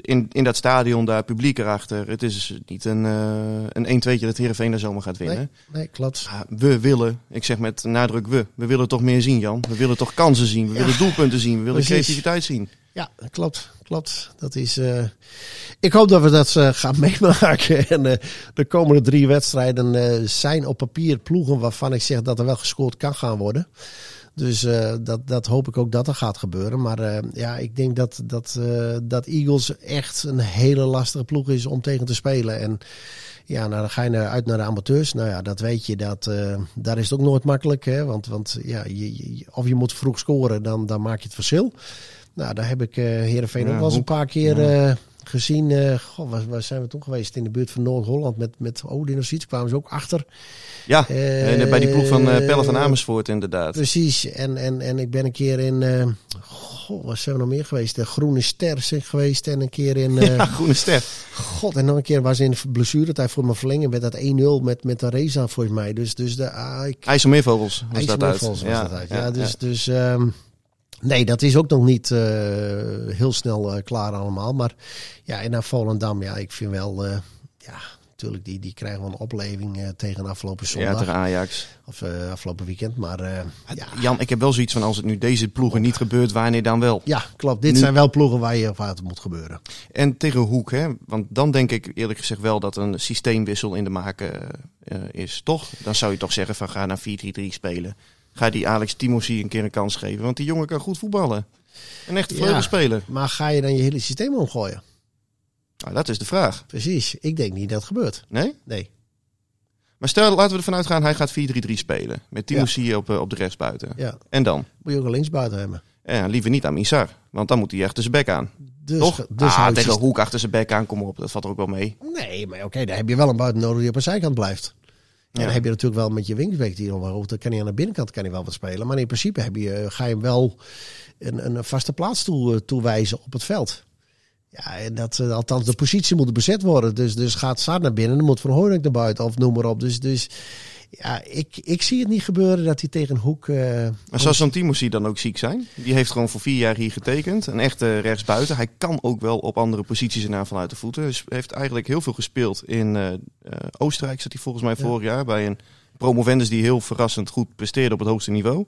Speaker 1: in, in dat stadion daar publiek erachter. Het is niet een, een 1-2'tje dat Heerenveen daar zomaar gaat winnen.
Speaker 2: Nee, nee, klopt.
Speaker 1: Ja, we willen, ik zeg met nadruk we, we willen toch meer zien Jan. We willen toch kansen zien, we
Speaker 2: Ja.
Speaker 1: willen doelpunten zien, we willen
Speaker 2: Precies.
Speaker 1: creativiteit zien.
Speaker 2: Ja, klopt. Klopt. Dat is. eh, ik hoop dat we dat eh, gaan [laughs] meemaken. En eh, de komende drie wedstrijden zijn op papier ploegen waarvan ik zeg dat er wel gescoord kan gaan worden. Dus eh, dat, dat hoop ik ook dat er gaat gebeuren. Maar eh, ja, ik denk dat, dat, eh, dat Eagles echt een hele lastige ploeg is om tegen te spelen. En ja, nou, dan ga je naar, uit naar de amateurs. Nou ja, dat weet je. Dat, daar is het ook nooit makkelijk. Hè? Want, want ja, je, je- of je moet vroeg scoren, dan, dan maak je het verschil. Nou, daar heb ik eh Heerenveen
Speaker 1: Ja,
Speaker 2: ook wel eens een paar keer gezien. eh goh, waar, waar zijn we toen geweest? In de buurt van Noord-Holland met, met Odin of zoiets. Kwamen ze ook achter.
Speaker 1: Ja,
Speaker 2: Eh,
Speaker 1: en bij die ploeg van eh Pelle van Amersfoort inderdaad.
Speaker 2: Precies. En, en, en ik ben een keer in... eh goh, waar zijn we nog meer geweest? De Groene Ster zijn geweest. En een keer in... [laughs] eh,
Speaker 1: Ja, groene ster.
Speaker 2: God, en nog een keer was in de blessuretijd voor mijn verlenging. Werd dat 1-0 met, met de Reza volgens mij. Dus, dus de... Ah, ik,
Speaker 1: IJsselmeervogels was dat uit.
Speaker 2: IJsselmeervogels was dat uit. Ja, dus, dus ehm, nee, dat is ook nog niet eh, heel snel eh, klaar allemaal. Maar ja, en naar Volendam, ja, ik vind wel, eh, ja, natuurlijk, die, die krijgen wel een opleving tegen afgelopen
Speaker 1: Ja,
Speaker 2: zondag.
Speaker 1: tegen Ajax.
Speaker 2: of afgelopen weekend. Maar ja,
Speaker 1: Jan, ik heb wel zoiets van als het nu deze ploegen niet gebeurt, wanneer dan wel?
Speaker 2: ja, klopt. Dit
Speaker 1: Nu-
Speaker 2: zijn wel ploegen waar, je, waar het moet gebeuren.
Speaker 1: En tegen Hoek, hè? want dan denk ik eerlijk gezegd wel dat een systeemwissel in de maken is, toch? Dan zou je toch zeggen van ga naar 4-3-3 spelen. Ga die Alex Timossi een keer een kans geven, want die jongen kan goed voetballen. Een echte
Speaker 2: Ja.
Speaker 1: vleugelspeler.
Speaker 2: Maar ga je dan je hele systeem omgooien?
Speaker 1: Nou, dat is de vraag.
Speaker 2: Precies. Ik denk niet dat het gebeurt.
Speaker 1: Nee?
Speaker 2: Nee.
Speaker 1: Maar stel, laten we ervan uitgaan, hij gaat 4-3-3 spelen. Met Timossi op, eh, op de rechtsbuiten.
Speaker 2: Ja.
Speaker 1: En dan?
Speaker 2: Moet je ook een linksbuiten hebben.
Speaker 1: Ja, liever niet aan Misar, want dan moet hij achter zijn bek aan.
Speaker 2: Dus,
Speaker 1: toch?
Speaker 2: Dus
Speaker 1: ah, tegen Hoek achter zijn bek aan, kom op. Dat valt er ook wel mee.
Speaker 2: Nee, maar oké, daar heb je wel een buiten nodig die op een zijkant blijft. En dan heb je natuurlijk wel met je wingsbeek die nog wel. Dan kan hij aan de binnenkant kan hij wel wat spelen. Maar in principe heb je, ga je hem wel een, een vaste plaats toe, eh, toewijzen op het veld. Ja, en dat, eh, althans, de positie moet bezet worden. Dus, dus gaat Saar naar binnen, dan moet Van Hooydonk naar buiten of noem maar op. Dus, dus ja, ik, ik zie het niet gebeuren dat hij tegen Hoek... eh,
Speaker 1: Maar zou zo'n Timothy dan ook ziek zijn? Die heeft gewoon voor vier jaar hier getekend. Een echte rechtsbuiten. Hij kan ook wel op andere posities en aan vanuit de voeten. Dus heeft eigenlijk heel veel gespeeld in eh, eh, Oostenrijk. Zat hij volgens mij vorig jaar bij een promovendus die heel verrassend goed presteerde op het hoogste niveau.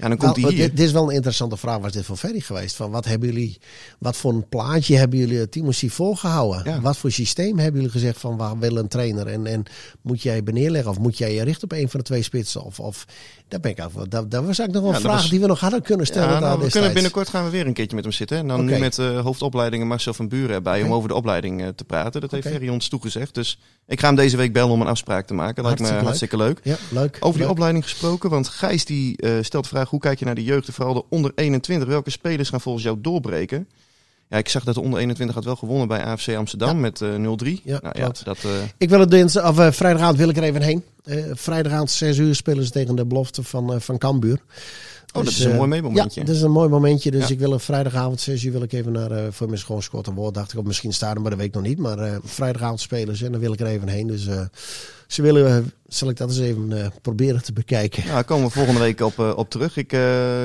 Speaker 1: Ja, dan komt
Speaker 2: Nou,
Speaker 1: hij hier.
Speaker 2: dit, dit is wel een interessante vraag. Was dit voor Ferry geweest? Van wat hebben jullie, wat voor een plaatje hebben jullie Timothy voorgehouden?
Speaker 1: Ja.
Speaker 2: Wat voor systeem hebben jullie gezegd van waar wil een trainer? En, en moet jij je neerleggen of moet jij je richten op een van de twee spitsen? Of, of daar ben ik af. Dat, dat was eigenlijk nog wel
Speaker 1: Ja,
Speaker 2: een vraag
Speaker 1: was-
Speaker 2: die we nog hadden kunnen stellen.
Speaker 1: Ja, nou, we kunnen binnenkort gaan we weer een keertje met hem zitten. En dan nu met eh, hoofdopleidingen Marcel van Buren erbij om over de opleiding eh, te praten. Dat heeft. Ferry ons toegezegd. Dus ik ga hem deze week bellen om een afspraak te maken. Lijkt me
Speaker 2: Hartstikke leuk. Ja, leuk.
Speaker 1: Over die opleiding gesproken, want Gijs die eh, stelt de vraag: hoe kijk je naar de jeugd, en vooral de onder 21? Welke spelers gaan volgens jou doorbreken? Ja, ik zag dat de onder 21 had wel gewonnen bij AFC Amsterdam
Speaker 2: Ja.
Speaker 1: met eh 0-3.
Speaker 2: Ja,
Speaker 1: nou, dat, eh,
Speaker 2: Ik wil het dinsdag, of eh, vrijdagavond wil ik er even heen. Eh vrijdagavond 6 uur spelen ze tegen de belofte van, eh, van Cambuur.
Speaker 1: Oh, dat
Speaker 2: Dus,
Speaker 1: is een
Speaker 2: eh,
Speaker 1: mooi meemomentje.
Speaker 2: Ja, dat is een mooi momentje. Dus
Speaker 1: Ja.
Speaker 2: ik wil een vrijdagavond 6 uur wil ik even naar, eh, voor mijn gewoon scoort een woord. Dacht ik op misschien staan, maar dat weet ik nog niet. Maar eh, vrijdagavond spelen ze en dan wil ik er even heen. Dus ze willen, zal ik dat eens even proberen te bekijken.
Speaker 1: Ja, daar komen we volgende week op, op terug. Ik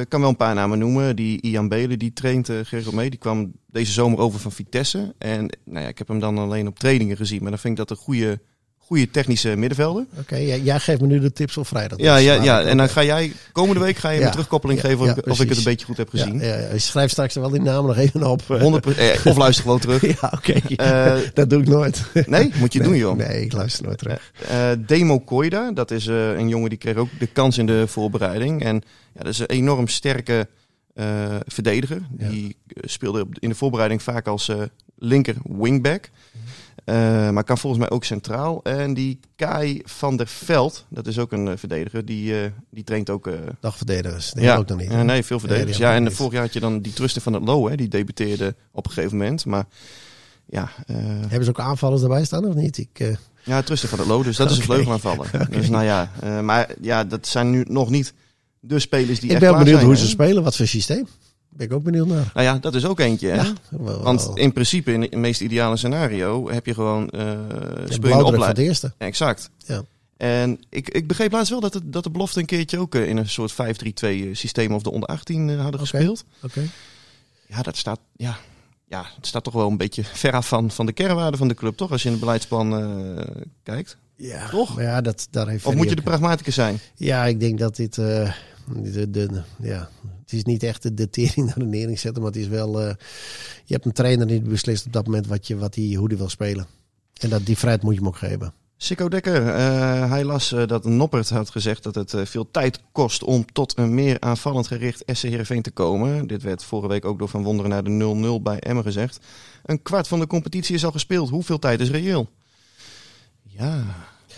Speaker 1: kan wel een paar namen noemen. Die Ian Belen, die traint uh, Gerrit mee. Die kwam deze zomer over van Vitesse. En nou ja, ik heb hem dan alleen op trainingen gezien. Maar dan vind ik dat een goede, goede technische middenvelder.
Speaker 2: Oké, jij, jij geeft me nu de tips voor vrijdag.
Speaker 1: Ja, ja, ja, en dan ga jij komende week ga je
Speaker 2: Ja,
Speaker 1: een terugkoppeling
Speaker 2: ja,
Speaker 1: geven of,
Speaker 2: ja,
Speaker 1: of ik het een beetje goed heb gezien.
Speaker 2: Schrijft straks wel die namen nog even op. [laughs] eh.
Speaker 1: 100 eh, of luister gewoon terug. [laughs]
Speaker 2: Ja, oké.
Speaker 1: Eh, [laughs]
Speaker 2: dat doe ik nooit.
Speaker 1: nee, moet je
Speaker 2: nee,
Speaker 1: doen joh.
Speaker 2: Nee, ik luister nooit terug.
Speaker 1: Eh, Demo Koida, dat is een jongen die kreeg ook de kans in de voorbereiding. En ja, dat is een enorm sterke verdediger. Die speelde op- in de voorbereiding vaak als linker wingback. Eh, maar kan volgens mij ook centraal. En die Kai van der Veld, dat is ook een eh, verdediger, die, eh, die traint ook... eh,
Speaker 2: Dagverdedigers, die
Speaker 1: ja,
Speaker 2: ook nog niet.
Speaker 1: Nee, veel verdedigers. Ja, en vorig jaar had je dan die Trusten van het Low, hè, die debuteerde op een gegeven moment. Maar ja, eh,
Speaker 2: Hebben ze ook aanvallers erbij staan of niet? Ik, eh,
Speaker 1: ja Trusten van het Low, dus dat is een [laughs] vleugelaanvaller. Dus nou ja, eh, maar ja, dat zijn nu nog niet de spelers die
Speaker 2: ik ben benieuwd
Speaker 1: zijn,
Speaker 2: hoe
Speaker 1: hè.
Speaker 2: ze spelen, wat voor systeem. Ben ik ook benieuwd naar.
Speaker 1: Nou ja, dat is ook eentje. Hè?
Speaker 2: Ja, wel-
Speaker 1: Want in principe, in het meest ideale scenario, heb je gewoon uh, speel je opleiding.
Speaker 2: de eerste.
Speaker 1: Exact.
Speaker 2: Ja.
Speaker 1: En ik, ik begreep laatst wel dat, het, dat de belofte een keertje ook eh, in een soort 5-3-2 systeem of de onder 18 eh, hadden gespeeld.
Speaker 2: Oké.
Speaker 1: Ja, dat staat, ja, ja, het staat toch wel een beetje ver af van, van de kernwaarden van de club, toch? Als je in het beleidsplan eh, kijkt.
Speaker 2: Ja,
Speaker 1: Toch?
Speaker 2: ja, dat, daar heeft
Speaker 1: Of moet je de pragmaticus zijn?
Speaker 2: Ja, ik denk dat dit... eh, de, de, ja, het is niet echt de, de tering naar de nering zetten, maar het is wel... eh, je hebt een trainer die beslist op dat moment wat je, wat hij, hoe hij wil spelen. En dat, die vrijheid moet je hem ook geven.
Speaker 1: Sikko Dekker, eh, hij las eh, dat Noppert had gezegd dat het eh, veel tijd kost om tot een meer aanvallend gericht SC Heerenveen te komen. Dit werd vorige week ook door Van Wonderen naar de 0-0 bij Emmen gezegd. Een kwart van de competitie is al gespeeld. Hoeveel tijd is reëel? Ja,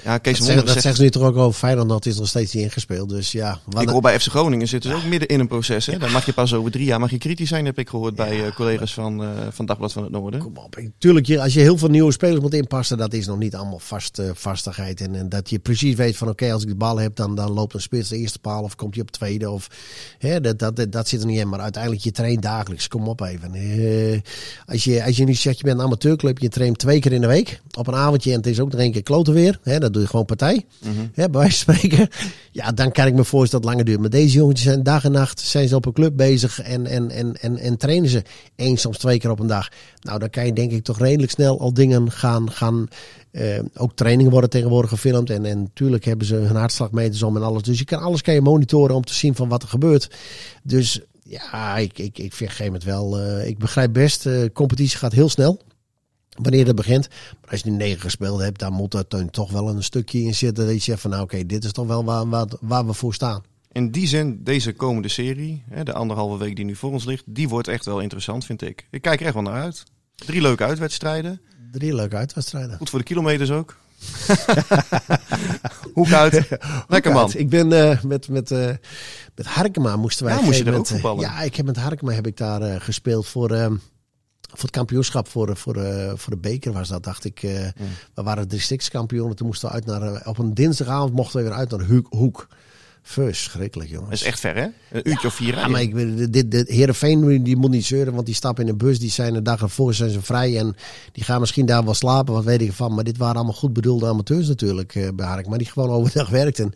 Speaker 1: Ja, Kees
Speaker 2: dat, zeggen, dat
Speaker 1: zegt,
Speaker 2: nu toch ook over Feyenoord, dat is nog steeds niet ingespeeld. Dus ja,
Speaker 1: ik hoor bij FC Groningen zitten ze ook midden in een proces. Hè? Dan mag je pas over drie jaar mag je kritisch zijn, heb ik gehoord bij eh, collega's van, eh, van Dagblad van het Noorden.
Speaker 2: Kom op. Tuurlijk, je- als je heel veel nieuwe spelers moet inpassen, dat is nog niet allemaal vast, eh, vastigheid. En, en dat je precies weet van oké, als ik de bal heb, dan, dan loopt een spits de eerste paal of komt hij op tweede. Of, hè, dat, dat, dat, dat zit er niet in. Maar uiteindelijk, je traint dagelijks. Kom op even. Als, je, als je nu zegt, je bent een amateurclub, je traint twee keer in de week. Op een avondje en het is ook nog één keer kloten weer. Hè, dat doe je gewoon partij. Hè, bij wijze van spreken. Ja, dan kan ik me voorstellen dat het langer duurt. Maar deze jongens zijn dag en nacht zijn ze op een club bezig en, en, en, en, en trainen ze één, soms twee keer op een dag. Nou, dan kan je denk ik toch redelijk snel al dingen gaan. gaan eh, ook trainingen worden tegenwoordig gefilmd. En, en natuurlijk hebben ze hun hartslagmeters om en alles. Dus je kan alles kan je monitoren om te zien van wat er gebeurt. Dus ja, ik, ik, ik vind op een gegeven moment wel. eh, ik begrijp best, de competitie gaat heel snel. Wanneer dat begint. Maar als je nu negen gespeeld hebt, dan moet er dan toch wel een stukje in zitten. Dat je zegt van nou oké, dit is toch wel waar, waar, waar we voor staan.
Speaker 1: In die zin, deze komende serie, hè, de anderhalve week die nu voor ons ligt, die wordt echt wel interessant, vind ik. Ik kijk er echt wel naar uit. Drie leuke uitwedstrijden.
Speaker 2: Drie leuke uitwedstrijden.
Speaker 1: Goed voor de kilometers ook. [laughs] Hoek uit. [laughs] Lekker man.
Speaker 2: Ik ben eh, met, met, eh, met Harkema moesten wij.
Speaker 1: Ja, moest je er ook
Speaker 2: moment,
Speaker 1: voetballen?
Speaker 2: eh, Ja, ik heb met Harkema heb ik daar eh, gespeeld voor, ehm, voor het kampioenschap voor, voor, eh, voor de beker was dat, dacht ik. eh, We waren districtskampioenen. Toen moesten we uit naar eh, op een dinsdagavond mochten we weer uit naar Hoek. Verschrikkelijk, jongens.
Speaker 1: Dat is echt ver, hè? Een uurtje of vier
Speaker 2: Ja, maar ik, dit, dit, Heerenveen die moet niet zeuren, want die stappen in een bus. Die zijn de dag ervoor zijn ze vrij en die gaan misschien daar wel slapen, wat weet ik van. Maar dit waren allemaal goed bedoelde amateurs natuurlijk eh. Maar die gewoon overdag [laughs] werkten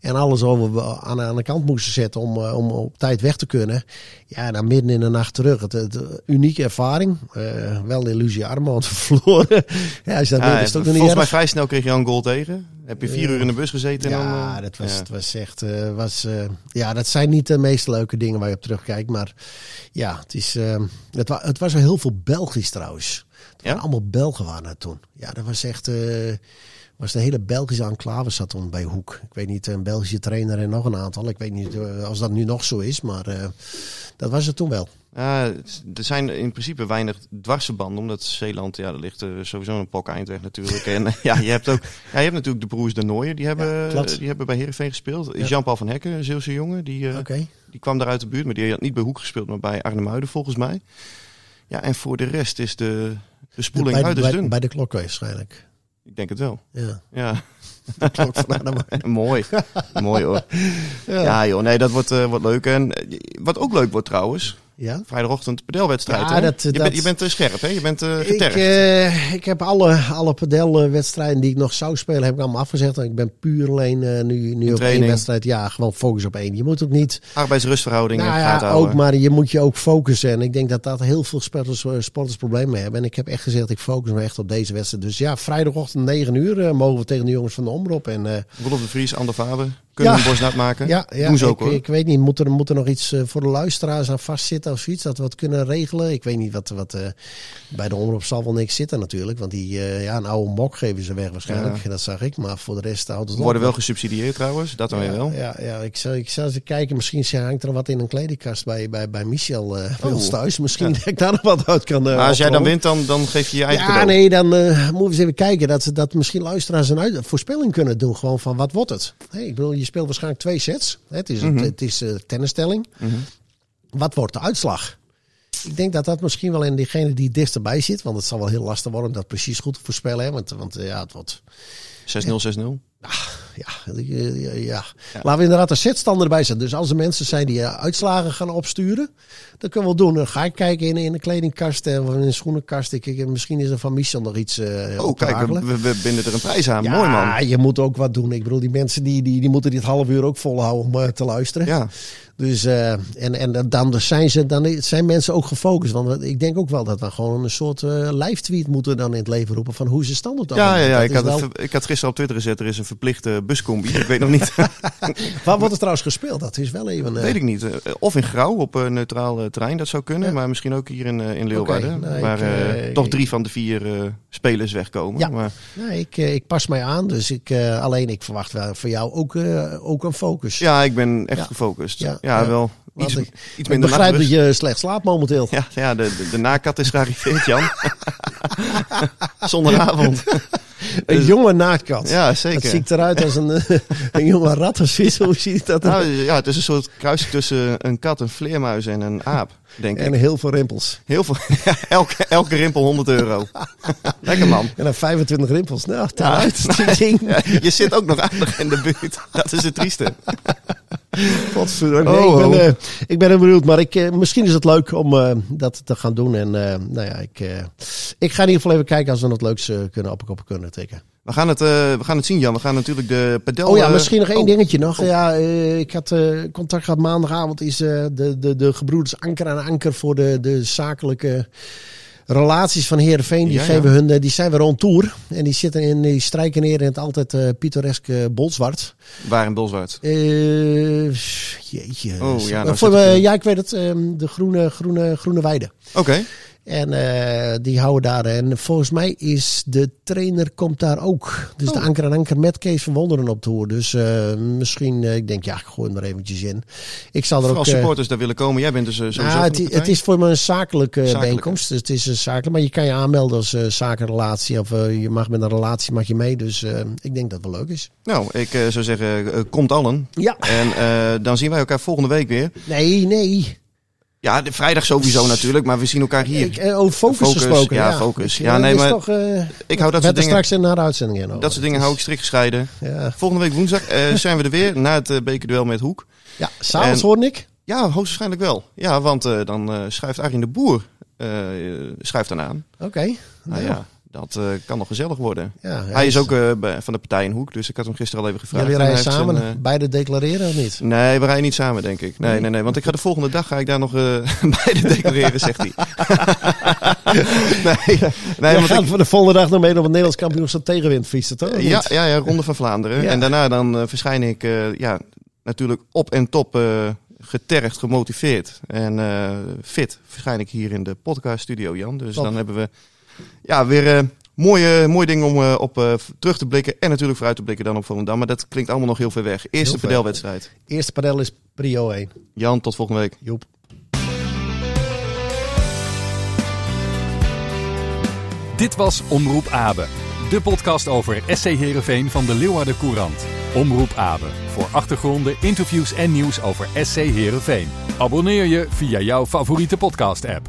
Speaker 2: en alles over aan, aan de kant moesten zetten om, eh, om op tijd weg te kunnen. Ja, dan midden in de nacht terug. Het, het, unieke ervaring. Eh, wel de illusie armen, want [laughs] verloren. ja, dat is het ook nog niet
Speaker 1: volgens mij
Speaker 2: erg.
Speaker 1: vrij snel kreeg je een goal tegen. Heb je vier uur in de bus gezeten? en
Speaker 2: Ja,
Speaker 1: dan, eh,
Speaker 2: dat was,
Speaker 1: ja.
Speaker 2: het was echt. eh, was, eh, ja, dat zijn niet de meest leuke dingen waar je op terugkijkt. Maar ja, het, is, eh, het, wa het was wel heel veel Belgisch trouwens. Het waren
Speaker 1: Ja?
Speaker 2: allemaal Belgen waren het toen. Ja, dat was echt. was de hele Belgische enclave zat toen bij Hoek. Ik weet niet, een Belgische trainer en nog een aantal. Ik weet niet als dat nu nog zo is, maar dat was het toen wel.
Speaker 1: Ja, er zijn in principe weinig dwarsverbanden, omdat Zeeland, ja, er ligt sowieso een pok eindweg natuurlijk. En [laughs] ja, je hebt ook, ja, je hebt natuurlijk de broers de Nooijen, die hebben,
Speaker 2: Ja,
Speaker 1: die hebben bij Heerenveen gespeeld.
Speaker 2: Ja.
Speaker 1: Jean-Paul van Hekken, een Zeeuwse jongen, die, eh, die kwam daar uit de buurt, maar die had niet bij Hoek gespeeld, maar bij Arnhemuiden volgens mij. Ja, en voor de rest is de, de spoeling
Speaker 2: Bij,
Speaker 1: uiterst
Speaker 2: bij,
Speaker 1: dun.
Speaker 2: bij de klok waarschijnlijk.
Speaker 1: Ik denk het wel.
Speaker 2: Ja,
Speaker 1: Ja, [laughs]
Speaker 2: de klok van Arnhem. [laughs]
Speaker 1: mooi. mooi hoor. Ja. joh, nee, dat wordt, eh, wordt leuk. En eh, wat ook leuk wordt trouwens,
Speaker 2: Ja.
Speaker 1: vrijdagochtend pedelwedstrijd.
Speaker 2: Ja, dat-
Speaker 1: je,
Speaker 2: dat-
Speaker 1: bent, je bent eh, scherp, hè? Je bent eh
Speaker 2: Ik, eh, ik heb alle, alle padelwedstrijden die ik nog zou spelen, heb ik allemaal afgezegd. En ik ben puur alleen nu, nu op één wedstrijd. Ja, gewoon focus op één. Je moet ook niet.
Speaker 1: Arbeidsrustverhoudingen
Speaker 2: Nou
Speaker 1: gaat
Speaker 2: ja,
Speaker 1: houden.
Speaker 2: ook, maar je moet je ook focussen. En ik denk dat dat heel veel sporters, sporters problemen hebben. En ik heb echt gezegd, ik focus me echt op deze wedstrijd. Dus ja, vrijdagochtend 9 uur mogen we tegen de jongens van de Omroep. En
Speaker 1: Rolf de Vries, Ander Vader, kunnen
Speaker 2: Ja.
Speaker 1: een borst nat maken.
Speaker 2: ja, ja
Speaker 1: Doen ze ook
Speaker 2: ik,
Speaker 1: hoor.
Speaker 2: ik weet niet, moet er, moet er nog iets eh, voor de luisteraars aan vastzitten of zoiets? Dat we het kunnen regelen? Ik weet niet wat, wat eh, bij de omroep zal wel niks zitten natuurlijk. Want die, eh, ja, een oude mok geven ze weg waarschijnlijk.
Speaker 1: Ja.
Speaker 2: Dat zag ik. Maar voor de rest houdt het
Speaker 1: We
Speaker 2: op.
Speaker 1: worden wel gesubsidieerd trouwens, dat dan weer wel.
Speaker 2: Ja, ja, ik zou, ik zou eens kijken. Misschien hangt er wat in een kledingkast bij, bij, bij Michel bij
Speaker 1: Oh.
Speaker 2: ons thuis. Misschien dat ik daar nog wat uit kan
Speaker 1: Maar als jij dan wint, dan, dan geef je je eigen
Speaker 2: Ja,
Speaker 1: cadeau.
Speaker 2: nee, dan moeten we eens even kijken. Dat, dat misschien luisteraars een uit, voorspelling kunnen doen. Gewoon van wat wordt het? Hey, ik bedoel, je speelt waarschijnlijk twee sets. Het is,
Speaker 1: Mhm.
Speaker 2: het, is eh, tennisstelling. Wat wordt de uitslag? Ik denk dat dat misschien wel in diegene die dichtst erbij zit. Want het zal wel heel lastig worden om dat precies goed te voorspellen. Hè? Want, want eh, ja, het wordt...
Speaker 1: 6-0, 6-0.
Speaker 2: Ja, eh, ja, ja. Laten we inderdaad een setstand erbij zetten. Dus als er mensen zijn die eh, uitslagen gaan opsturen, dat kunnen we wel doen. Dan ga ik kijken in, in de kledingkast en in een schoenenkast. Ik, ik, misschien is er van Michel nog iets eh
Speaker 1: Oh, kijk, we,
Speaker 2: hagelen.
Speaker 1: we, we binden er een prijs aan.
Speaker 2: Ja,
Speaker 1: Mooi man.
Speaker 2: je moet ook wat doen. Ik bedoel, die mensen die, die, die moeten dit half uur ook volhouden om eh, te luisteren.
Speaker 1: Ja.
Speaker 2: Dus, eh, en, en dan, zijn ze, dan zijn mensen ook gefocust. Want ik denk ook wel dat we gewoon een soort eh live tweet moeten dan in het leven roepen van hoe ze stand op dat
Speaker 1: Ja, ja, ja. Ik had,
Speaker 2: wel-
Speaker 1: ik had gisteren op Twitter gezet, er is een verplichte buscombi. Ik weet nog niet, [laughs]
Speaker 2: Waar wordt het trouwens gespeeld? Dat is wel even... eh,
Speaker 1: weet ik niet. Of in Grauw op een neutraal terrein, dat zou kunnen. Maar misschien ook hier in, in Leeuwarden.
Speaker 2: nou,
Speaker 1: waar toch drie van de vier spelers wegkomen.
Speaker 2: Ja.
Speaker 1: Maar,
Speaker 2: Nee, ik, ik pas mij aan. Dus ik, alleen ik verwacht wel voor jou ook, ook een focus.
Speaker 1: ja, ik ben echt
Speaker 2: Ja.
Speaker 1: gefocust.
Speaker 2: Ja,
Speaker 1: Ja, wel iets,
Speaker 2: ik,
Speaker 1: iets
Speaker 2: ik
Speaker 1: minder
Speaker 2: begrijp dat je slecht slaapt momenteel.
Speaker 1: Ja, ja de, de, de nakat is gearriveerd, Jan. [laughs] Zondagavond. [laughs]
Speaker 2: Een jonge naaktkat.
Speaker 1: Ja, zeker.
Speaker 2: Het ziet eruit als een, [laughs] een jonge rat of zoiets. Hoe ziet dat
Speaker 1: Nou, ja, het is een soort kruising tussen een kat, een vleermuis en een aap, denk
Speaker 2: En
Speaker 1: ik.
Speaker 2: heel veel rimpels.
Speaker 1: Heel veel, [laughs] ja, elke, elke rimpel 100 euro. [laughs] Lekker man.
Speaker 2: En dan 25 rimpels. Nou. Ja. [laughs]
Speaker 1: Ja, je zit ook nog aardig in de buurt. Dat is het trieste.
Speaker 2: Godverdomme. Nee,
Speaker 1: Oh,
Speaker 2: ik, ben, eh, ik ben heel benieuwd, maar ik, eh, misschien is het leuk om eh, dat te gaan doen. En nou ja, ik, ik ga in ieder geval even kijken als we wat leuks eh, kunnen op kunnen tikken.
Speaker 1: We gaan, het, eh, we gaan het zien, Jan. We gaan natuurlijk de pedel...
Speaker 2: Oh ja,
Speaker 1: eh,
Speaker 2: misschien nog één
Speaker 1: oh,
Speaker 2: dingetje nog. Ja, eh, ik had eh, contact gehad maandagavond. Is eh, de, de, de gebroeders Anker en Anker voor de, de zakelijke relaties van Heerenveen. Die,
Speaker 1: Ja, ja.
Speaker 2: geven hun, eh, die zijn weer on tour. En die zitten in, die strijken neer in het altijd eh pittoreske Bolzwart.
Speaker 1: Waar in Bolzwart.
Speaker 2: Eh, jeetje.
Speaker 1: Oh, ja, nou
Speaker 2: Voor, eh,
Speaker 1: eh,
Speaker 2: ja, ik weet het. ehm, de groene, groene, groene weide.
Speaker 1: Oké.
Speaker 2: En eh, die houden daar. En volgens mij is de trainer komt daar ook. Dus de
Speaker 1: Oh.
Speaker 2: Anker en Anker met Kees van Wonderen op tour. Dus eh, misschien, eh, ik denk, ja, ik gooi hem er eventjes in. Ik zal er
Speaker 1: Vooral
Speaker 2: ook... eh,
Speaker 1: supporters daar willen komen. Jij bent dus sowieso
Speaker 2: nou, het, het is voor me een zakelijke,
Speaker 1: Zakelijke.
Speaker 2: bijeenkomst. Dus het is een zakelijk. Maar je kan je aanmelden als zakenrelatie. Of je mag met een relatie mag je mee. Dus ik denk dat het wel leuk is.
Speaker 1: Nou, ik zou zeggen, komt allen.
Speaker 2: Ja.
Speaker 1: En dan zien wij elkaar volgende week weer.
Speaker 2: Nee, nee.
Speaker 1: Ja, de vrijdag sowieso natuurlijk, maar we zien elkaar hier.
Speaker 2: Ik, eh, over focus,
Speaker 1: Focus,
Speaker 2: gesproken.
Speaker 1: ja,
Speaker 2: Ja,
Speaker 1: focus.
Speaker 2: Ik,
Speaker 1: Ja, nee, maar
Speaker 2: Toch, eh,
Speaker 1: ik hou dat soort dingen,
Speaker 2: straks in de uitzending in. over.
Speaker 1: dat soort dingen hou ik strikt gescheiden.
Speaker 2: Ja,
Speaker 1: Volgende week woensdag eh, [laughs] zijn we er weer, na het uh, bekerduel met Hoek.
Speaker 2: ja s'avonds
Speaker 1: En-
Speaker 2: hoorde ik.
Speaker 1: Ja, hoogstwaarschijnlijk wel. Ja, want dan schuift Arjen de Boer schuift dan aan.
Speaker 2: Oké.
Speaker 1: Nou ja, dat eh, kan nog gezellig worden.
Speaker 2: Ja,
Speaker 1: Hij is ook bij- van de partij in Hoek, dus ik had hem gisteren al even gevraagd.
Speaker 2: Jullie rijden samen,
Speaker 1: zijn, eh,
Speaker 2: beide declareren of niet?
Speaker 1: Nee, we rijden niet samen, denk ik. Nee, nee, nee. Want ik ga de volgende dag ga ik daar nog [laughs] beide declareren, zegt hij. [laughs] nee, nee want
Speaker 2: gaat
Speaker 1: ik-
Speaker 2: voor de volgende dag nog mee op het Nederlands kampioenschap tegenwind fietsen, toch?
Speaker 1: Ja, ja, ja, Ronde van Vlaanderen.
Speaker 2: Ja.
Speaker 1: En daarna dan verschijn ik ja, natuurlijk op en top getergd, gemotiveerd en fit. Verschijn ik hier in de podcast studio, Jan. Dus
Speaker 2: Top.
Speaker 1: dan hebben we ja, weer eh, mooie, mooie dingen om eh, op eh, terug te blikken. En natuurlijk vooruit te blikken dan op Volendam. Maar dat klinkt allemaal nog heel ver weg. Eerste padelwedstrijd.
Speaker 2: Eerste padel is prio 1.
Speaker 1: Jan, tot volgende week.
Speaker 2: Joep.
Speaker 4: Dit was Omroep Abe, de podcast over SC Heerenveen van de Leeuwarden Courant. Omroep Abe, voor achtergronden, interviews en nieuws over SC Heerenveen. Abonneer je via jouw favoriete podcast-app.